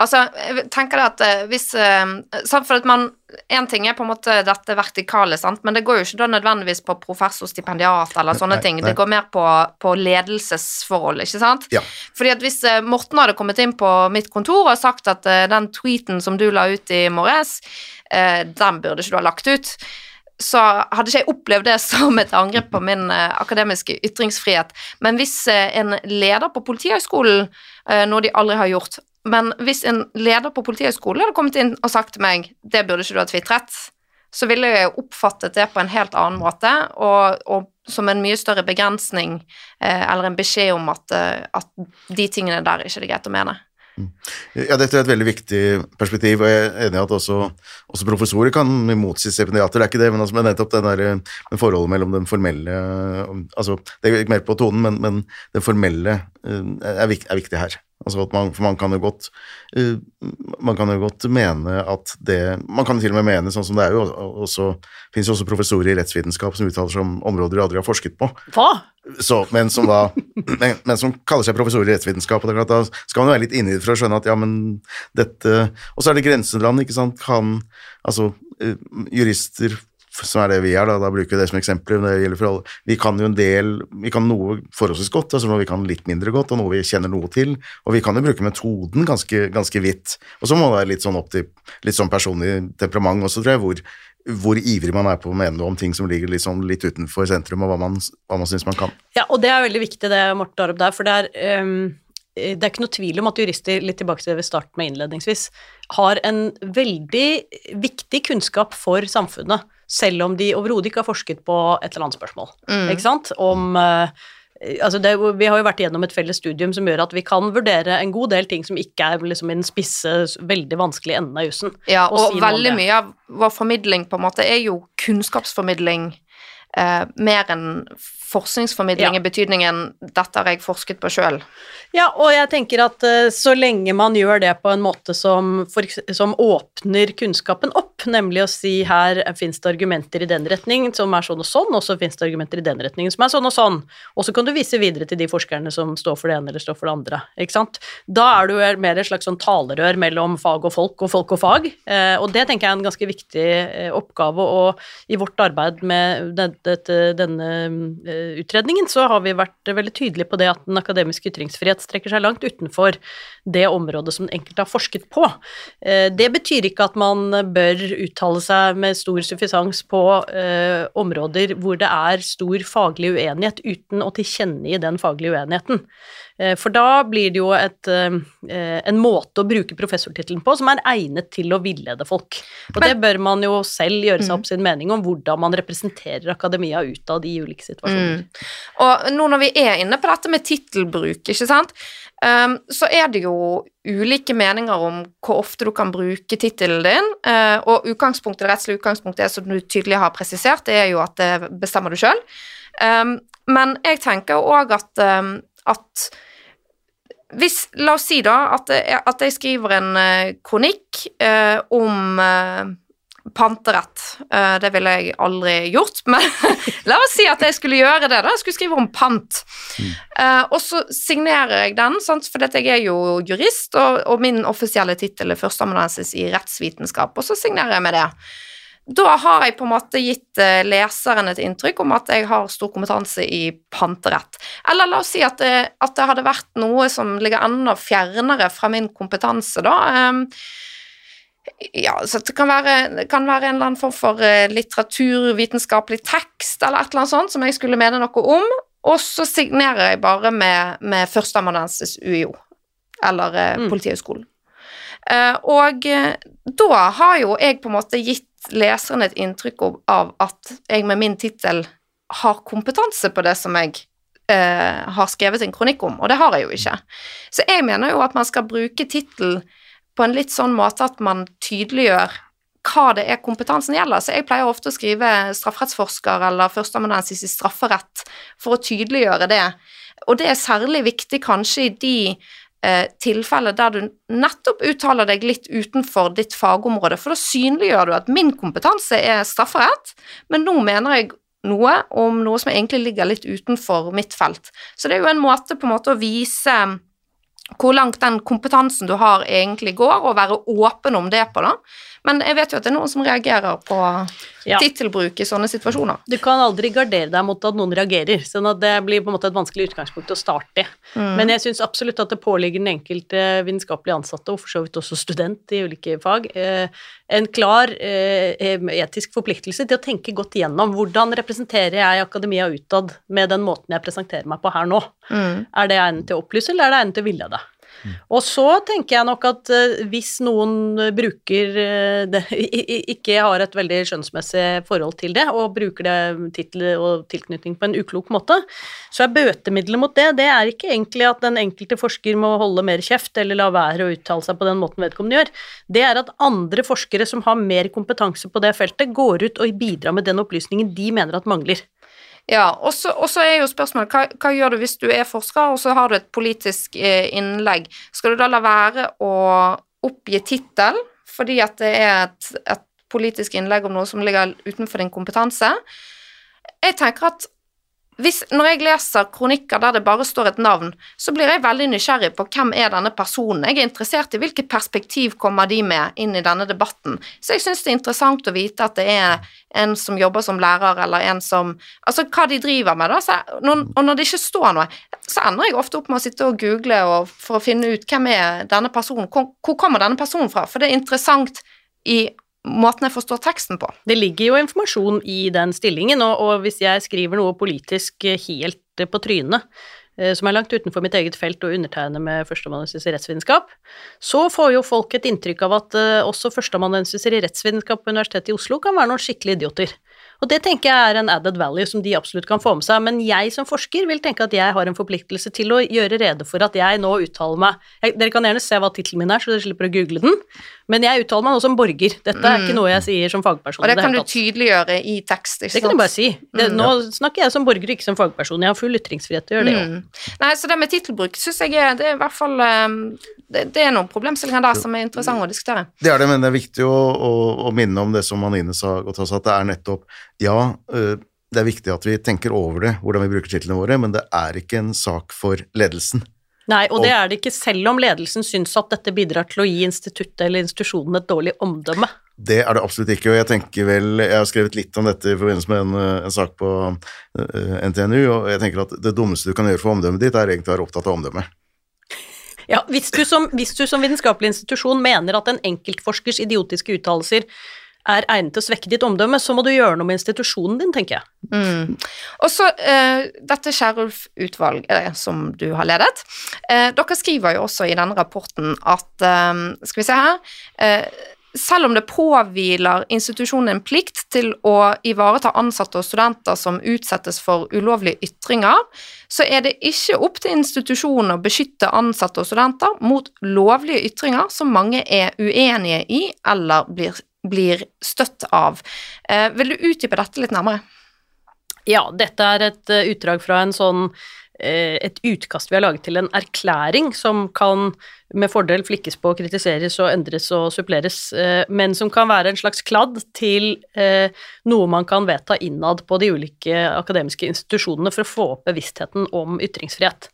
Altså, jeg tenker det at eh, hvis eh, For at man Én ting er på en måte dette vertikale, sant, men det går jo ikke da nødvendigvis på professorstipendiat eller sånne nei, ting. Nei. Det går mer på, på, ledelsesforhold, ikke sant? Ja. Fordi at hvis eh, Morten hadde kommet inn på mitt kontor og sagt at den tweeten som du la ut i morges, den burde ikke du ha lagt ut så hadde ikke jeg opplevd det <laughs> som et angrep på min eh, akademiske ytringsfrihet. Men hvis eh, en leder på Politihøgskolen, uh, noe de aldri har gjort Men hvis en leder på Politihøgskolen hadde kommet inn og sagt til meg det burde ikke du ha tvitret, så ville jeg oppfattet det på en helt annen måte, og, og som en mye større begrensning eller en beskjed om at, at de tingene der ikke er det greit å mene. Mm. Ja, dette er et veldig viktig perspektiv, og jeg er enig i at også, også professorer kan motsi stipendiater. Det er ikke det, men, altså, nettopp den der, men forholdet mellom den formelle altså, Det ikke mer på tonen, men, men det formelle eh, er, er viktig her. Altså man, for man kan jo godt uh, Man kan jo godt mene at det Man kan til og med mene, sånn som det er jo også finnes jo også professorer i rettsvitenskap som uttaler seg om områder de aldri har forsket på. Hva? Så, men, som da, men, men, som kaller seg professorer i rettsvitenskap. og Da skal man jo være litt inni det for å skjønne at ja, men dette Og så er det grenseland, ikke sant. Kan altså uh, jurister som er det vi er, da, da bruker vi det som eksempler. Det gjelder for alle. Vi kan jo en del Vi kan noe forholdsvis godt, altså noe vi kan litt mindre godt, og noe vi kjenner noe til. Og vi kan jo bruke metoden ganske, ganske vidt. Og så må det være litt sånn opp til litt sånn personlig temperament også, tror jeg, hvor, hvor ivrig man er på å mene noe om ting som ligger litt, sånn, litt utenfor sentrum, og hva man, hva man syns man kan. Ja, og det er veldig viktig det Morten tar opp der, for det er um det er ikke noe tvil om at jurister litt tilbake til det vi startet med innledningsvis, har en veldig viktig kunnskap for samfunnet selv om de overhodet ikke har forsket på et eller annet spørsmål. Mm. Ikke sant? Om uh, Altså det, vi har jo vært gjennom et felles studium som gjør at vi kan vurdere en god del ting som ikke er liksom i den spisse, veldig vanskelige enden av jussen. Ja, og, og si veldig mye av vår formidling på en måte er jo kunnskapsformidling eh, mer enn forskningsformidling ja. i betydningen 'dette har jeg forsket på sjøl'. Ja, og jeg tenker at eh, så lenge man gjør det på en måte som, for, som åpner kunnskapen opp, nemlig å si her fins det argumenter i den retning som er sånn og sånn, og så fins det argumenter i den retningen som er sånn og sånn, og så kan du vise videre til de forskerne som står for det ene eller står for det andre, ikke sant. Da er du mer et slags sånn talerør mellom fag og folk og folk og fag, eh, og det tenker jeg er en ganske viktig uh, oppgave, og i vårt arbeid med det, det, denne utredningen, så har vi vært veldig tydelige på det at den akademiske ytringsfrihet strekker seg langt utenfor det området som den enkelte har forsket på. Eh, det betyr ikke at man bør uttale seg med stor suffisans på eh, områder hvor det er stor faglig uenighet, uten å tilkjennegi den faglige uenigheten. Eh, for da blir det jo et, en måte å bruke professortittelen på som er egnet til å villede folk. Og Men, det bør man jo selv gjøre seg opp mm. sin mening om, hvordan man representerer akademia utad i ulike situasjoner. Mm. Og nå når vi er inne på dette med tittelbruk, ikke sant, um, så er det jo ulike meninger om hvor ofte du kan bruke tittelen din, uh, og utgangspunktet, det rettslige utgangspunktet er, som du tydelig har presisert, det er jo at det bestemmer du sjøl. Um, men jeg tenker òg at, um, at hvis, La oss si da at, at jeg skriver en uh, kronikk uh, om uh, panterett. Uh, det ville jeg aldri gjort, <laughs> men la oss si at jeg skulle gjøre det. da, Jeg skulle skrive om pant. Mm. Og så signerer jeg den, sant? for jeg er jo jurist, og, og min offisielle tittel er førsteamanuensis i rettsvitenskap, og så signerer jeg med det. Da har jeg på en måte gitt uh, leseren et inntrykk om at jeg har stor kompetanse i panterett. Eller la oss si at det, at det hadde vært noe som ligger enda fjernere fra min kompetanse, da. Um, ja, så det kan være, det kan være en eller annen form for uh, litteraturvitenskapelig tekst eller et eller annet sånt som jeg skulle mene noe om, og så signerer jeg bare med, med førsteamanuensis UiO, eller mm. Politihøgskolen. Og da har jo jeg på en måte gitt leseren et inntrykk av at jeg med min tittel har kompetanse på det som jeg har skrevet en kronikk om, og det har jeg jo ikke. Så jeg mener jo at man skal bruke tittelen på en litt sånn måte at man tydeliggjør hva det er kompetansen gjelder. Så jeg pleier ofte å skrive strafferettsforsker eller førsteamanuensis i strafferett for å tydeliggjøre det. Og det er særlig viktig kanskje i de eh, tilfeller der du nettopp uttaler deg litt utenfor ditt fagområde, for da synliggjør du at min kompetanse er strafferett, men nå mener jeg noe om noe som egentlig ligger litt utenfor mitt felt. Så det er jo en måte på en måte å vise hvor langt den kompetansen du har, egentlig går, og være åpen om det på, da. Men jeg vet jo at det er noen som reagerer på ja. tittelbruk i sånne situasjoner. Du kan aldri gardere deg mot at noen reagerer, sånn at det blir på en måte et vanskelig utgangspunkt å starte i. Mm. Men jeg syns absolutt at det påligger den enkelte vitenskapelig ansatte, og for så vidt også student i ulike fag, eh, en klar eh, etisk forpliktelse til å tenke godt igjennom hvordan representerer jeg akademia utad med den måten jeg presenterer meg på her nå. Mm. Er det egnet til å opplyse, eller er det egnet til å villede? Og så tenker jeg nok at uh, hvis noen bruker uh, det, ikke har et veldig skjønnsmessig forhold til det, og bruker det tittel og tilknytning på en uklok måte, så er bøtemiddelet mot det det er ikke egentlig at den enkelte forsker må holde mer kjeft eller la være å uttale seg på den måten vedkommende gjør. Det er at andre forskere som har mer kompetanse på det feltet, går ut og bidrar med den opplysningen de mener at mangler. Ja, og så er jo spørsmålet hva, hva, gjør du hvis du er forsker, og så har du et politisk eh, innlegg? Skal du da la være å oppgi tittel fordi at det er et, et, politisk innlegg om noe som ligger utenfor din kompetanse? Jeg tenker at hvis, når jeg leser kronikker der det bare står et navn, så blir jeg veldig nysgjerrig på hvem er denne personen. Jeg er interessert i hvilket perspektiv kommer de med inn i denne debatten. Så jeg syns det er interessant å vite at det er en som jobber som lærer, eller en som Altså hva de driver med, da. Så, når, og når det ikke står noe, så ender jeg ofte opp med å sitte og google og, for å finne ut hvem er denne personen, hvor, hvor kommer denne personen fra? For det er interessant i måten jeg forstår teksten på. Det ligger jo informasjon i den stillingen, og, og hvis jeg skriver noe politisk helt på trynet, eh, som er langt utenfor mitt eget felt og undertegner med førsteamanuensis i rettsvitenskap, så får jo folk et inntrykk av at uh, også førsteamanuensiser i rettsvitenskap på Universitetet i Oslo kan være noen skikkelige idioter. Og det tenker jeg er en added value som de absolutt kan få med seg, men jeg som forsker vil tenke at jeg har en forpliktelse til å gjøre rede for at jeg nå uttaler meg jeg, Dere kan gjerne se hva tittelen min er, så dere slipper å google den, men jeg uttaler meg nå som borger. Dette er ikke mm. noe jeg sier som fagperson. Og det kan du tydeliggjøre i tekst, ikke sant? Det kan du bare si. Det, mm. Nå snakker jeg som borger, ikke som fagperson. Jeg har full ytringsfrihet til å gjøre det òg. Mm. Nei, så det med tittelbruk syns jeg er, det er i hvert fall um, det, det, er noen problemstillinger der som er interessante å diskutere. Det er det, men det er viktig å, å, å minne om det som Anine sa godt også, at det er nettopp Ja, øh, det er viktig at vi tenker over det, hvordan vi bruker titlene våre, men det er ikke en sak for ledelsen. Nei, og, og det er det ikke selv om ledelsen syns at dette bidrar til å gi instituttet eller institusjonen et dårlig omdømme. Det er det absolutt ikke, og jeg tenker vel Jeg har skrevet litt om dette i forbindelse med en, øh, en sak på uh, øh, NTNU, og jeg tenker at det dummeste du kan gjøre for omdømmet ditt, er egentlig å være opptatt av omdømmet. Ja, hvis du, som, hvis du som vitenskapelig institusjon mener at en enkeltforskers idiotiske uttalelser er egnet til å svekke ditt omdømme, så må du gjøre noe med institusjonen din, tenker jeg. Mm. Og så uh, dette Kierulf-utvalget uh, som du har ledet. Uh, dere skriver jo også i denne rapporten at Skal vi se her selv om det påhviler institusjonen en plikt til å ivareta ansatte og studenter som utsettes for ulovlige ytringer, så er det ikke opp til institusjonen å beskytte ansatte og studenter mot lovlige ytringer som mange er uenige i eller blir, blir støtt av. Eh, vil du utdype dette litt nærmere? Ja, dette er et uh, utdrag fra en sånn et utkast vi har laget til en erklæring som kan med fordel flikkes på, kritiseres og endres og suppleres, eh, men som kan være en slags kladd til eh, noe man kan vedta innad på de ulike akademiske institusjonene for å få opp bevisstheten om ytringsfrihet.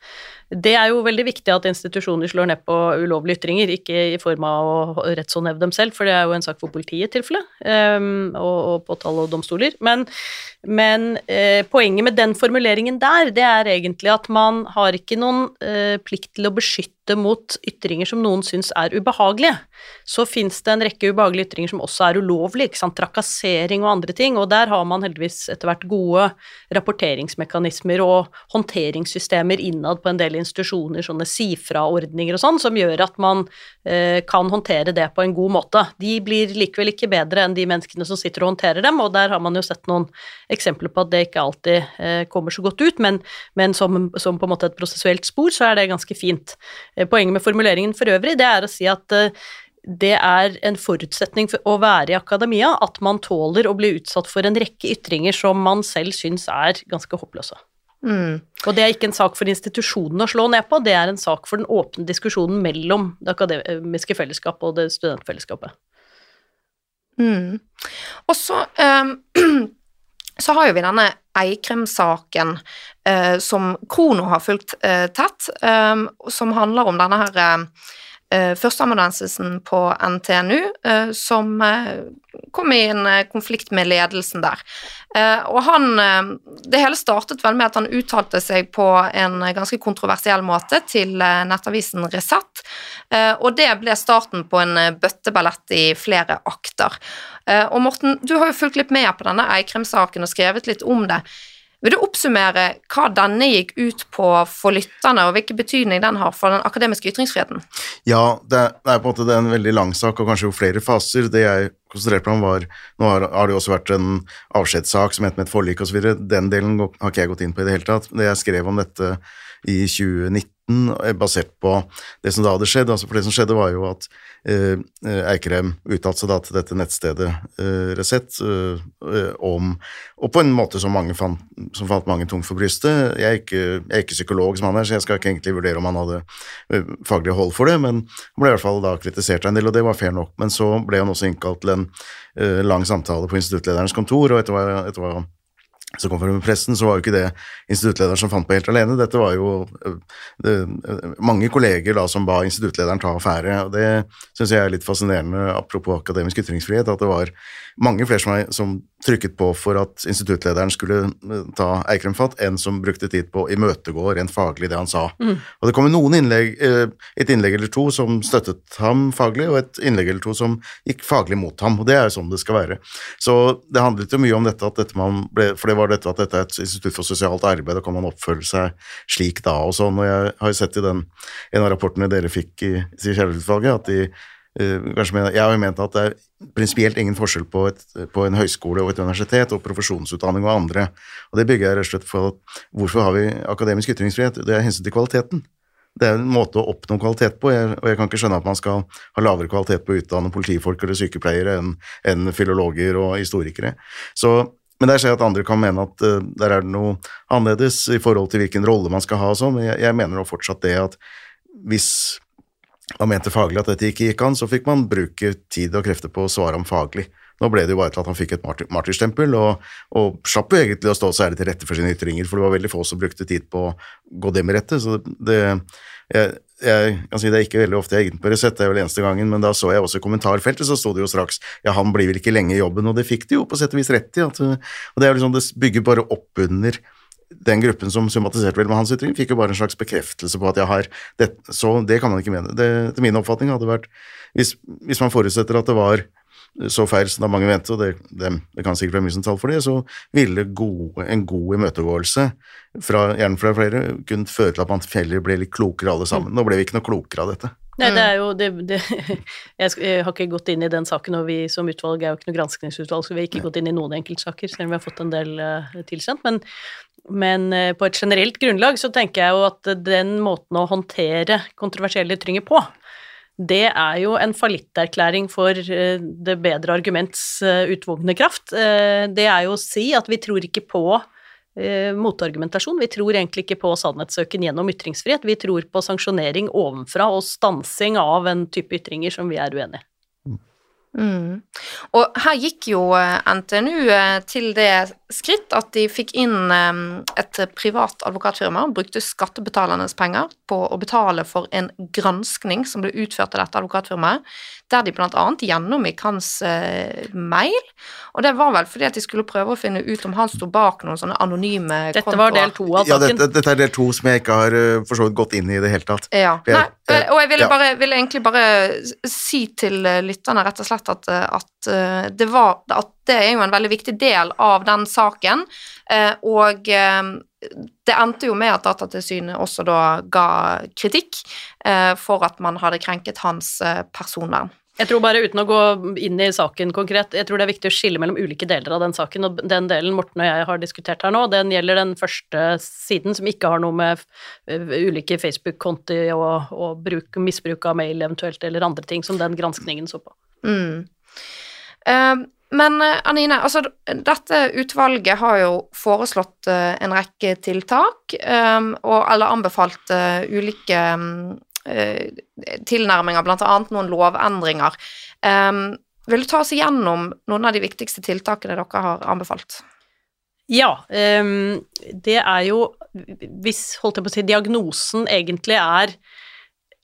Det er jo veldig viktig at institusjoner slår ned på ulovlige ytringer, ikke i form av å rettshåndheve dem selv, for det er jo en sak for politiet i tilfelle, um, og, og påtale og domstoler. Men, men uh, poenget med den formuleringen der, det er egentlig at man har ikke noen uh, plikt til å beskytte mot ytringer som noen syns er ubehagelige. Så fins det en rekke ubehagelige ytringer som også er ulovlige, ikke sant, trakassering og andre ting, og der har man heldigvis etter hvert gode rapporteringsmekanismer og håndteringssystemer innad på en del institusjoner, sånne si-fra-ordninger og sånn, som gjør at man eh, kan håndtere det på en god måte. De blir likevel ikke bedre enn de menneskene som sitter og håndterer dem, og der har man jo sett noen eksempler på at det ikke alltid eh, kommer så godt ut, men, men som, som, på en måte et prosessuelt spor, så er det ganske fint. Eh, poenget med formuleringen for øvrig, det er å si at eh, det er en forutsetning for å være i akademia at man tåler å bli utsatt for en rekke ytringer som man selv syns er ganske håpløse. Mm. Og det er ikke en sak for institusjonen å slå ned på, det er en sak for den åpne diskusjonen mellom det akademiske fellesskapet og det studentfellesskapet. Mm. Og så um, <clears throat> så har jo vi denne Eikrem-saken eh, som Krono har fulgt eh, tett, eh, som handler om denne her eh, førsteamanuensisen på NTNU eh, som eh, kom i en konflikt med ledelsen der. og han Det hele startet vel med at han uttalte seg på en ganske kontroversiell måte til nettavisen Resett, og det ble starten på en bøtteballett i flere akter. og Morten, du har jo fulgt litt med på denne Eikrem-saken og skrevet litt om det. Vil du oppsummere hva denne gikk ut på for lytterne, og hvilken betydning den har for den akademiske ytringsfriheten? Ja, det er, det er på en måte en veldig lang sak, og kanskje jo flere faser. Det jeg konsentrerte meg om, var Nå har, har det jo også vært en avskjedssak som het med et forlik osv. Den delen har ikke jeg gått inn på i det hele tatt. Det jeg skrev om dette i 2019, basert på det som da hadde skjedd. Altså for det som skjedde, var jo at eh, Eikrem uttalte seg da til dette nettstedet eh, Resett eh, om Og på en måte som mange fant, som fant mange tungt for brystet. Jeg er, ikke, jeg er ikke psykolog som han er, så jeg skal ikke egentlig vurdere om han hadde eh, faglig hold for det, men han ble i hvert fall da kritisert en del, og det var fair nok. Men så ble han også innkalt til en eh, lang samtale på instituttlederens kontor, og etter hva, etter hva som kom frem i pressen, så var jo ikke det instituttlederen som fant på helt alene. Dette var jo det, mange kolleger da som ba instituttlederen ta affære. og Det syns jeg er litt fascinerende, apropos akademisk ytringsfrihet, at det var mange flere som, som trykket på for at instituttlederen skulle ta Eikrem fatt, enn som brukte tid på å imøtegå rent faglig det han sa. Mm. Og det kom noen innlegg, et innlegg eller to som støttet ham faglig, og et innlegg eller to som gikk faglig mot ham. og Det er jo sånn det skal være. Så det handlet jo mye om dette at dette man ble, for det var dette at dette er et institutt for sosialt arbeid, og kan man oppføre seg slik da og sånn. Og jeg har jo sett i den, en av rapportene dere fikk i Kjærlighetsutvalget, at de uh, kanskje Jeg har jo ment at det er prinsipielt ingen forskjell på, et, på, en høyskole og et universitet og profesjonsutdanning og andre. Og det bygger jeg rett og slett for at hvorfor har vi akademisk ytringsfrihet? Det er hensyn til kvaliteten. Det er en måte å oppnå kvalitet på, jeg, og jeg kan ikke skjønne at man skal ha lavere kvalitet på å utdanne politifolk eller sykepleiere enn, enn filologer og historikere. Så men der ser jeg at andre kan mene at uh, der er det noe annerledes i forhold til hvilken rolle man skal ha og sånn, men jeg, jeg mener nå fortsatt det at hvis man mente faglig at dette ikke gikk an, så fikk man bruke tid og krefter på å svare om faglig. Nå ble det jo bare til at han fikk et martyr, martyrstempel, og, og slapp jo egentlig å stå særlig til rette for sine ytringer, for det var veldig få som brukte tid på å gå det med rette. Så det, jeg, jeg kan si Det er ikke veldig ofte jeg er inne på Resett, det er vel eneste gangen, men da så jeg også i kommentarfeltet, så sto det jo straks ja, han blir vel ikke lenge i jobben, og det fikk de jo på sett og vis rett i. At, og det er liksom, det bygger bare opp under den gruppen som sympatiserte vel med hans ytring, fikk jo bare en slags bekreftelse på at jeg har det, Så det kan man ikke mene. Det, til min oppfatning hadde vært hvis, hvis man forutsetter at det var så feil som da mange mente, og det, det, det, kan sikkert være mye som tall for det, så ville gode, en god imøtegåelse, fra, gjerne fra flere, kunne føre til at man heller ble litt klokere alle sammen. Nå ble vi ikke noe klokere av dette. Nei, det er jo det, det, <laughs> Jeg har ikke gått inn i den saken, og vi som utvalg er jo ikke noe granskningsutvalg, så vi har ikke gått inn i noen enkeltsaker, selv om vi har fått en del uh, tilsendt. Men, men uh, på et generelt grunnlag så tenker jeg jo at den måten å håndtere kontroversielle ytringer på, det er jo en fallitterklæring for eh, det bedre arguments eh, utvogne kraft. Eh, det er jo å si at vi tror ikke på motargumentasjon. Vi tror egentlig ikke på sannhetssøken gjennom ytringsfrihet. Vi tror på sanksjonering ovenfra og stansing av en type ytringer som vi er uenig i. Mm. Og her gikk jo eh, NTNU eh, til det skritt at de fikk inn eh, et privat advokatfirma, brukte skattebetalernes penger på å betale for en granskning som ble utført av dette advokatfirmaet, der de annet gjennomgikk hans mail, og det var vel fordi at de skulle prøve å finne ut om han sto bak noen sånne anonyme dette kontoer. Dette var del to av saken. Ja, dette, dette, er del to som jeg ikke har for så vidt gått inn i det hele tatt. Ja. Nei, og jeg ville, bare, ville egentlig bare si til lytterne rett og slett at, at, eh, det var, at det er jo en veldig viktig del av den saken. Eh, og eh, det endte jo med at Datatilsynet også da ga kritikk for at man hadde krenket hans personvern. Jeg tror bare, uten å gå inn i saken konkret, jeg tror det er viktig å skille mellom ulike deler av den saken. Og den delen Morten og jeg har diskutert her nå, den gjelder den første siden, som ikke har noe med ulike Facebook-konti og, og bruk, misbruk av mail eventuelt, eller andre ting som den granskningen så på. Mm. Uh, men uh, Anine, altså dette utvalget har jo foreslått uh, en rekke tiltak, og, eller anbefalt ulike um, tilnærminger, blant annet noen lovendringer. Um, vil du ta oss igjennom noen av de viktigste tiltakene dere har anbefalt? Ja, det er jo Hvis holdt jeg på å si, diagnosen egentlig er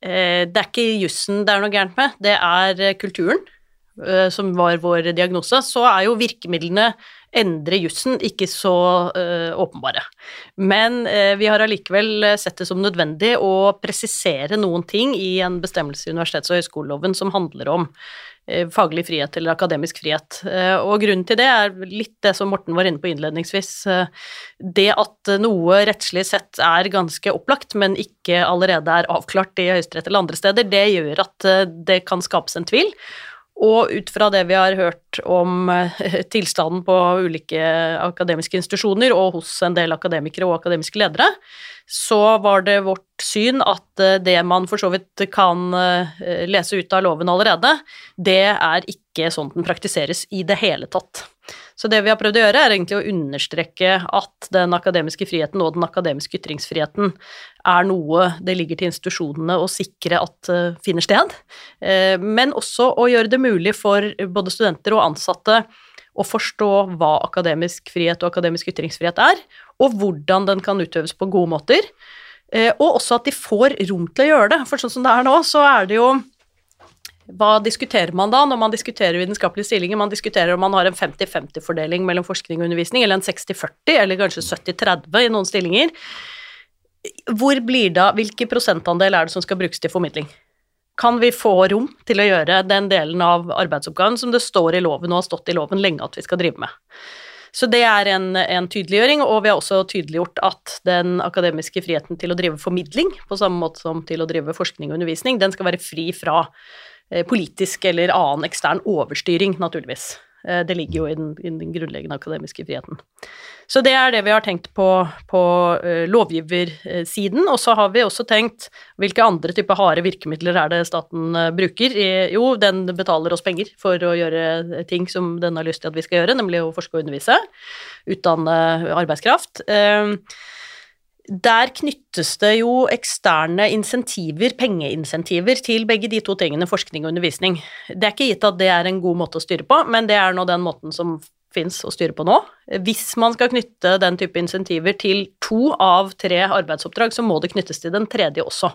Det er ikke jussen det er noe gærent med, det er kulturen. Eh, som var vår diagnose, så er jo virkemidlene endre jussen ikke så uh, åpenbare. Men uh, vi har allikevel sett det som nødvendig å presisere noen ting i en bestemmelse i universitets- og høyskoleloven som handler om uh, faglig frihet eller akademisk frihet. og grunnen til det er litt det som Morten var inne på innledningsvis. det at noe rettslig sett er ganske opplagt, men ikke allerede er avklart i Høyesterett eller andre steder, det gjør at det kan skapes en tvil. Og ut fra det vi har hørt om eh, <laughs> tilstanden på ulike akademiske institusjoner og hos en del akademikere og akademiske ledere, så var det vårt syn at eh, det man for så vidt kan eh, lese ut av loven allerede, det er ikke sånn den praktiseres i det hele tatt. Så det vi har prøvd å gjøre, er egentlig å understreke at den akademiske friheten og den akademiske ytringsfriheten er noe det ligger til institusjonene å sikre at uh, finner sted, uh, men også å gjøre det mulig for både studenter og ansatte å forstå hva akademisk frihet og akademisk ytringsfrihet er, og hvordan den kan utøves på gode måter. Eh, og også at de får rom til å gjøre det. For sånn som det er nå, så er det jo hva diskuterer man da når man diskuterer vitenskapelige stillinger? Man diskuterer om man har en 50-50-fordeling mellom forskning og undervisning, eller en 60-40, eller kanskje 70-30 i noen stillinger. Hvor blir da, Hvilken prosentandel er det som skal brukes til formidling? Kan vi få rom til å gjøre den delen av arbeidsoppgaven som det står i loven og har stått i loven lenge at vi skal drive med? Så det er en, en, tydeliggjøring, og vi har også tydeliggjort at den akademiske friheten til å drive formidling, på samme måte som til å drive forskning og undervisning, den skal være fri fra politisk eller annen ekstern overstyring, naturligvis. Eh, det ligger jo i den, i den, grunnleggende akademiske friheten. Så det er det vi har tenkt på på uh, lovgiversiden. Og så har vi også tenkt hvilke andre typer harde virkemidler er det staten bruker. Jo, den betaler oss penger for å gjøre ting som den har lyst til at vi skal gjøre, nemlig å forske og undervise, utdanne arbeidskraft. Uh, der knyttes det jo eksterne insentiver, pengeinsentiver, til begge de to tingene, forskning og undervisning. Det er ikke gitt at det er en god måte å styre på, men det er nå den måten som fins å styre på nå. Hvis man skal knytte den type insentiver til to av tre arbeidsoppdrag, så må det knyttes til den tredje også.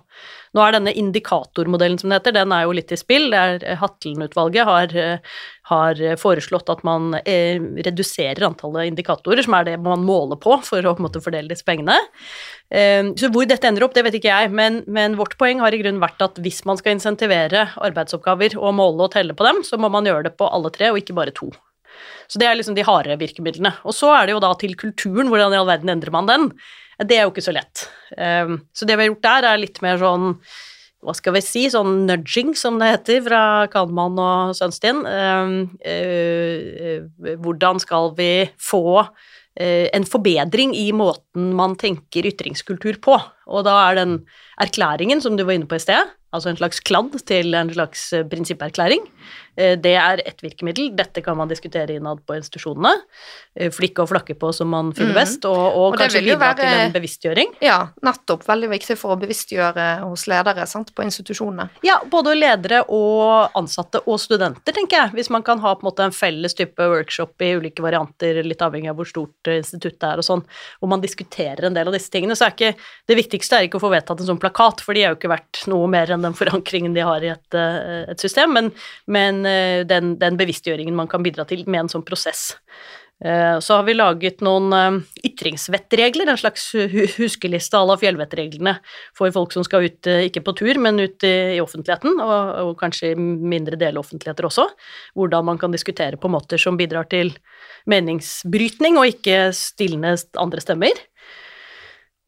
Nå er denne indikatormodellen som det heter, den er jo litt i spill. Hatlen-utvalget har, har, foreslått at man eh, reduserer antallet indikatorer, som er det man måler på for å på måte, fordele disse pengene. Eh, så hvor dette ender opp, det vet ikke jeg, men, men vårt poeng har i grunnen vært at hvis man skal insentivere arbeidsoppgaver og måle og telle på dem, så må man gjøre det på alle tre, og ikke bare to. Så det er liksom de harde virkemidlene. Og så er det jo da til kulturen, hvordan i all verden endrer man den? Det er jo ikke så lett. Eh, så det vi har gjort der, er litt mer sånn hva skal vi si, sånn nudging, som det heter, fra Kahneman og Sønstien. Ehm, eh, hvordan skal vi få eh, en forbedring i måten man tenker ytringskultur på? Og da er den erklæringen som du var inne på i sted, altså en slags kladd til en slags prinsipperklæring, Eh, det er ett virkemiddel. Dette kan man diskutere innad på institusjonene. Eh, flikke og flakke på som man finner mm. best, og, og, og kanskje bidra være, til en bevisstgjøring. Ja, nettopp. Veldig viktig for å bevisstgjøre hos ledere sant, på institusjonene. Ja, både ledere og ansatte og studenter, tenker jeg. Hvis man kan ha på en måte en felles type workshop i ulike varianter, litt avhengig av hvor stort instituttet er og sånn, hvor man diskuterer en del av disse tingene, så er ikke det viktigste er ikke å få vedtatt en sånn plakat, for de er jo ikke verdt noe mer enn den forankringen de har i et, eh, et system, men, men Eh, den, den, bevisstgjøringen man kan bidra til med en sånn prosess. Eh, så har vi laget noen eh, ytringsvettregler, en slags huskeliste à la fjellvettreglene for folk som skal ut, ikke på tur, men ut i offentligheten, og, og kanskje mindre deloffentligheter også. Hvordan man kan diskutere på måter som bidrar til meningsbrytning, og ikke stilne andre stemmer.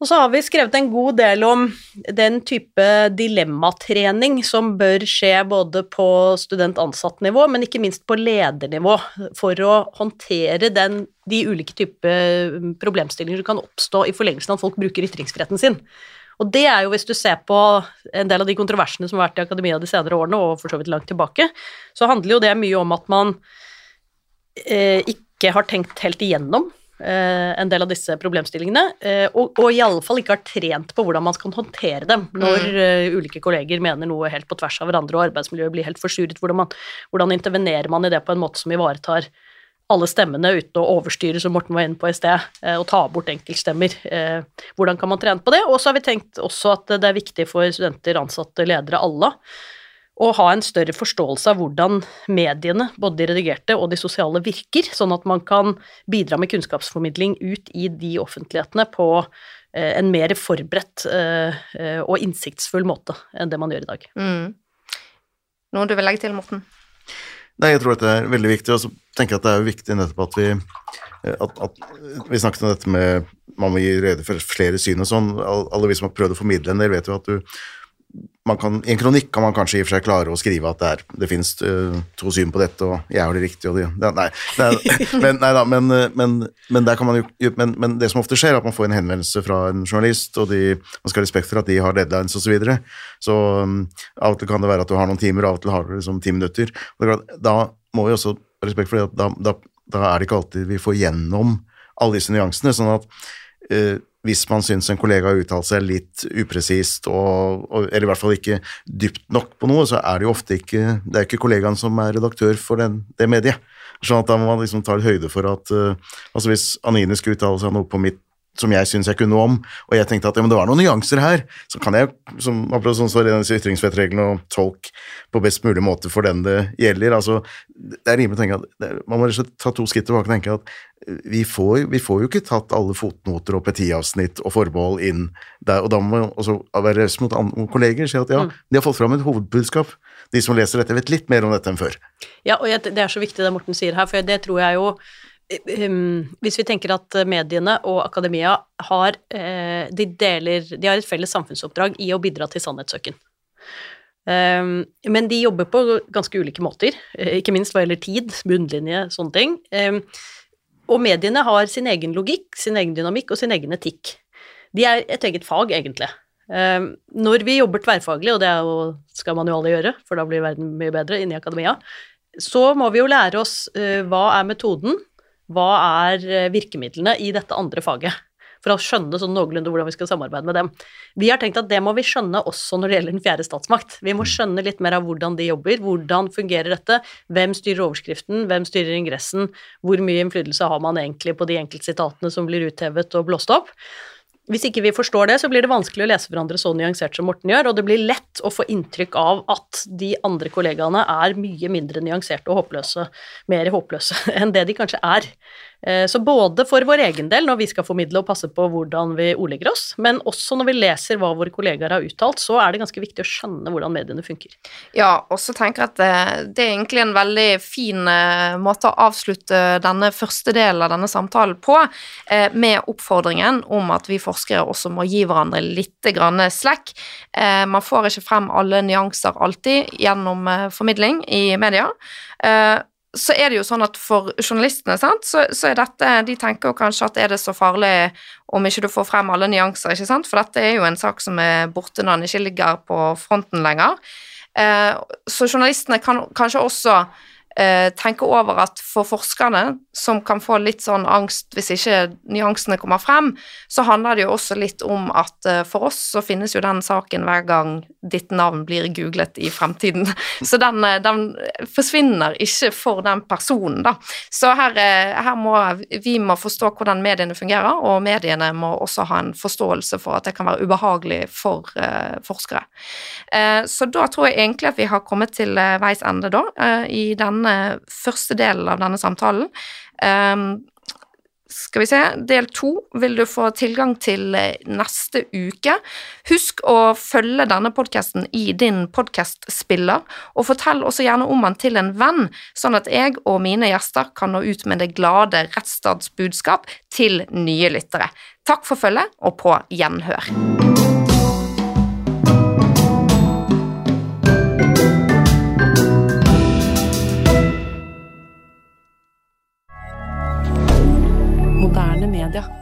Og så har vi skrevet en god del om den type dilemmatrening som bør skje både på student-ansatt-nivå, men ikke minst på ledernivå, for å håndtere den, de ulike typer problemstillinger som kan oppstå i forlengelsen av at folk bruker ytringsfriheten sin. Og det er jo, hvis du ser på en del av de kontroversene som har vært i akademia de senere årene, og for så vidt langt tilbake, så handler jo det mye om at man eh, ikke har tenkt helt igjennom en del av disse problemstillingene, eh, og, og iallfall ikke har trent på hvordan man skal håndtere dem når mm. uh, ulike kolleger mener noe helt på tvers av hverandre og arbeidsmiljøet blir helt forsuret. Hvordan, hvordan intervenerer man i det på en måte som ivaretar alle stemmene uten å overstyre, som Morten var inne på i sted, og ta bort enkeltstemmer. Hvordan kan man trene på det? Og så har vi tenkt også at det er viktig for studenter, ansatte, ledere, alle, å ha en større forståelse av hvordan mediene, både de redigerte og de sosiale, virker, sånn at man kan bidra med kunnskapsformidling ut i de offentlighetene på eh, en mer forberedt eh, eh, og innsiktsfull måte enn det man gjør i dag. Mm. Noe du vil legge til, Morten? Nei, jeg tror at det er veldig viktig, og så tenker jeg at det er viktig nettopp at vi at, at, vi snakket om dette med man må gi rede for flere syn og sånn. Alle vi som har prøvd å formidle en del, vet jo at du kan, I en kronikk kan man kanskje i og for seg klare å skrive at det, er, det finnes uh, to syn på dette, og jeg har det riktige, og det, det Nei, nei, <laughs> men, nei da, men, eh, men, men, der kan man jo, men, men, det som ofte skjer, er at man får en henvendelse fra en journalist, og de, man skal ha respekt for at de har deadlines osv. Så, videre. så um, av og til kan det være at du har noen timer, og av og til har du liksom ti minutter. Da må vi også ha respekt for det at da, da, da, er det ikke alltid vi får gjennom alle disse nyansene. sånn at uh, hvis man syns en kollega har uttalt seg litt upresist, eller i hvert fall ikke dypt nok på noe, så er det jo ofte ikke Det er ikke kollegaen som er redaktør for den, det mediet. Sånn at da må man liksom ta høyde for at uh, altså Hvis Anine skulle uttale seg noe på mitt som jeg syns jeg kunne noe om, og jeg tenkte at ja, men det var noen nyanser her, så kan jeg, som apropos sånn står så ytringsfrihetsreglene og tolk på best mulig måte for den det gjelder. altså Det er rimelig å tenke at det, man må rett og slett ta to skritt tilbake og tenke at vi får, vi får jo ikke tatt alle fotnoter og petiavsnitt og forbehold inn der, og da må man også være raus mot kolleger og si at ja, mm. de har fått fram et hovedbudskap. De som leser dette, vet litt mer om dette enn før. Ja, og det er så viktig det Morten sier her, for det tror jeg jo hvis vi tenker at mediene og akademia har, eh, de deler, de har et felles samfunnsoppdrag i å bidra til sannhetssøken. Ehm, men de jobber på ganske ulike måter, eh, ikke minst hva gjelder tid, bunnlinje, sånne ting. Ehm, og mediene har sin egen logikk, sin egen dynamikk og sin egen etikk. De er et eget fag, egentlig. Når vi jobber tverrfaglig, og det skal man jo alle gjøre, for da blir verden mye bedre inni akademia, så må vi jo lære oss uh, hva er metoden, hva er eh, virkemidlene i dette andre faget? For å skjønne sånn noenlunde hvordan vi skal samarbeide med dem. Vi har tenkt at det må vi skjønne også når det gjelder den fjerde statsmakt. Vi må skjønne litt mer av hvordan de jobber, hvordan fungerer dette, hvem styrer overskriften, hvem styrer ingressen, hvor mye innflytelse har man egentlig på de enkeltsitatene som blir uthevet og blåst opp. Hvis ikke vi forstår det, så blir det vanskelig å lese hverandre så nyansert som Morten gjør, og det blir lett å få inntrykk av at de andre kollegaene er mye mindre nyanserte og håpløse, mer håpløse <laughs> enn det de kanskje er. Eh, så både for vår egen del, når vi skal formidle og passe på hvordan vi ordlegger oss, men også når vi leser hva våre kollegaer har uttalt, så er det ganske viktig å skjønne hvordan mediene funker. Ja, og så tenker jeg at det, det, er egentlig en veldig fin eh, måte å avslutte denne første delen av denne samtalen på, eh, med oppfordringen om at vi forskere også må gi hverandre litt grann slekk. Man får ikke frem alle nyanser alltid gjennom formidling i media så er det jo sånn at for journalistene, sant, så, så, er dette De tenker jo kanskje at er det så farlig om ikke du får frem alle nyanser, ikke sant, for dette er jo en sak som er borte når den ikke ligger på fronten lenger. Eh, så journalistene kan kanskje også tenke over at for forskerne, som kan få litt sånn angst hvis ikke nyansene kommer frem, så handler det jo også litt om at eh, for oss så finnes jo den saken hver gang ditt navn blir googlet i fremtiden. <laughs> Så den, eh, den forsvinner ikke for den personen, da. Så her, eh, her, må vi må forstå hvordan mediene fungerer, og mediene må også ha en forståelse for at det kan være ubehagelig for uh, forskere. Uh, så da tror jeg egentlig at vi har kommet til uh, veis ende, da, i denne denne første delen av denne samtalen. Um, skal vi se, del to vil du få tilgang til eh, neste uke. Husk å følge denne podkasten i din podkastspiller, og fortell også gjerne om den til en venn, sånn at jeg og mine gjester kan nå ut med det glade rettsstatsbudskap til nye lyttere. Takk for følget, og på gjenhør. rien.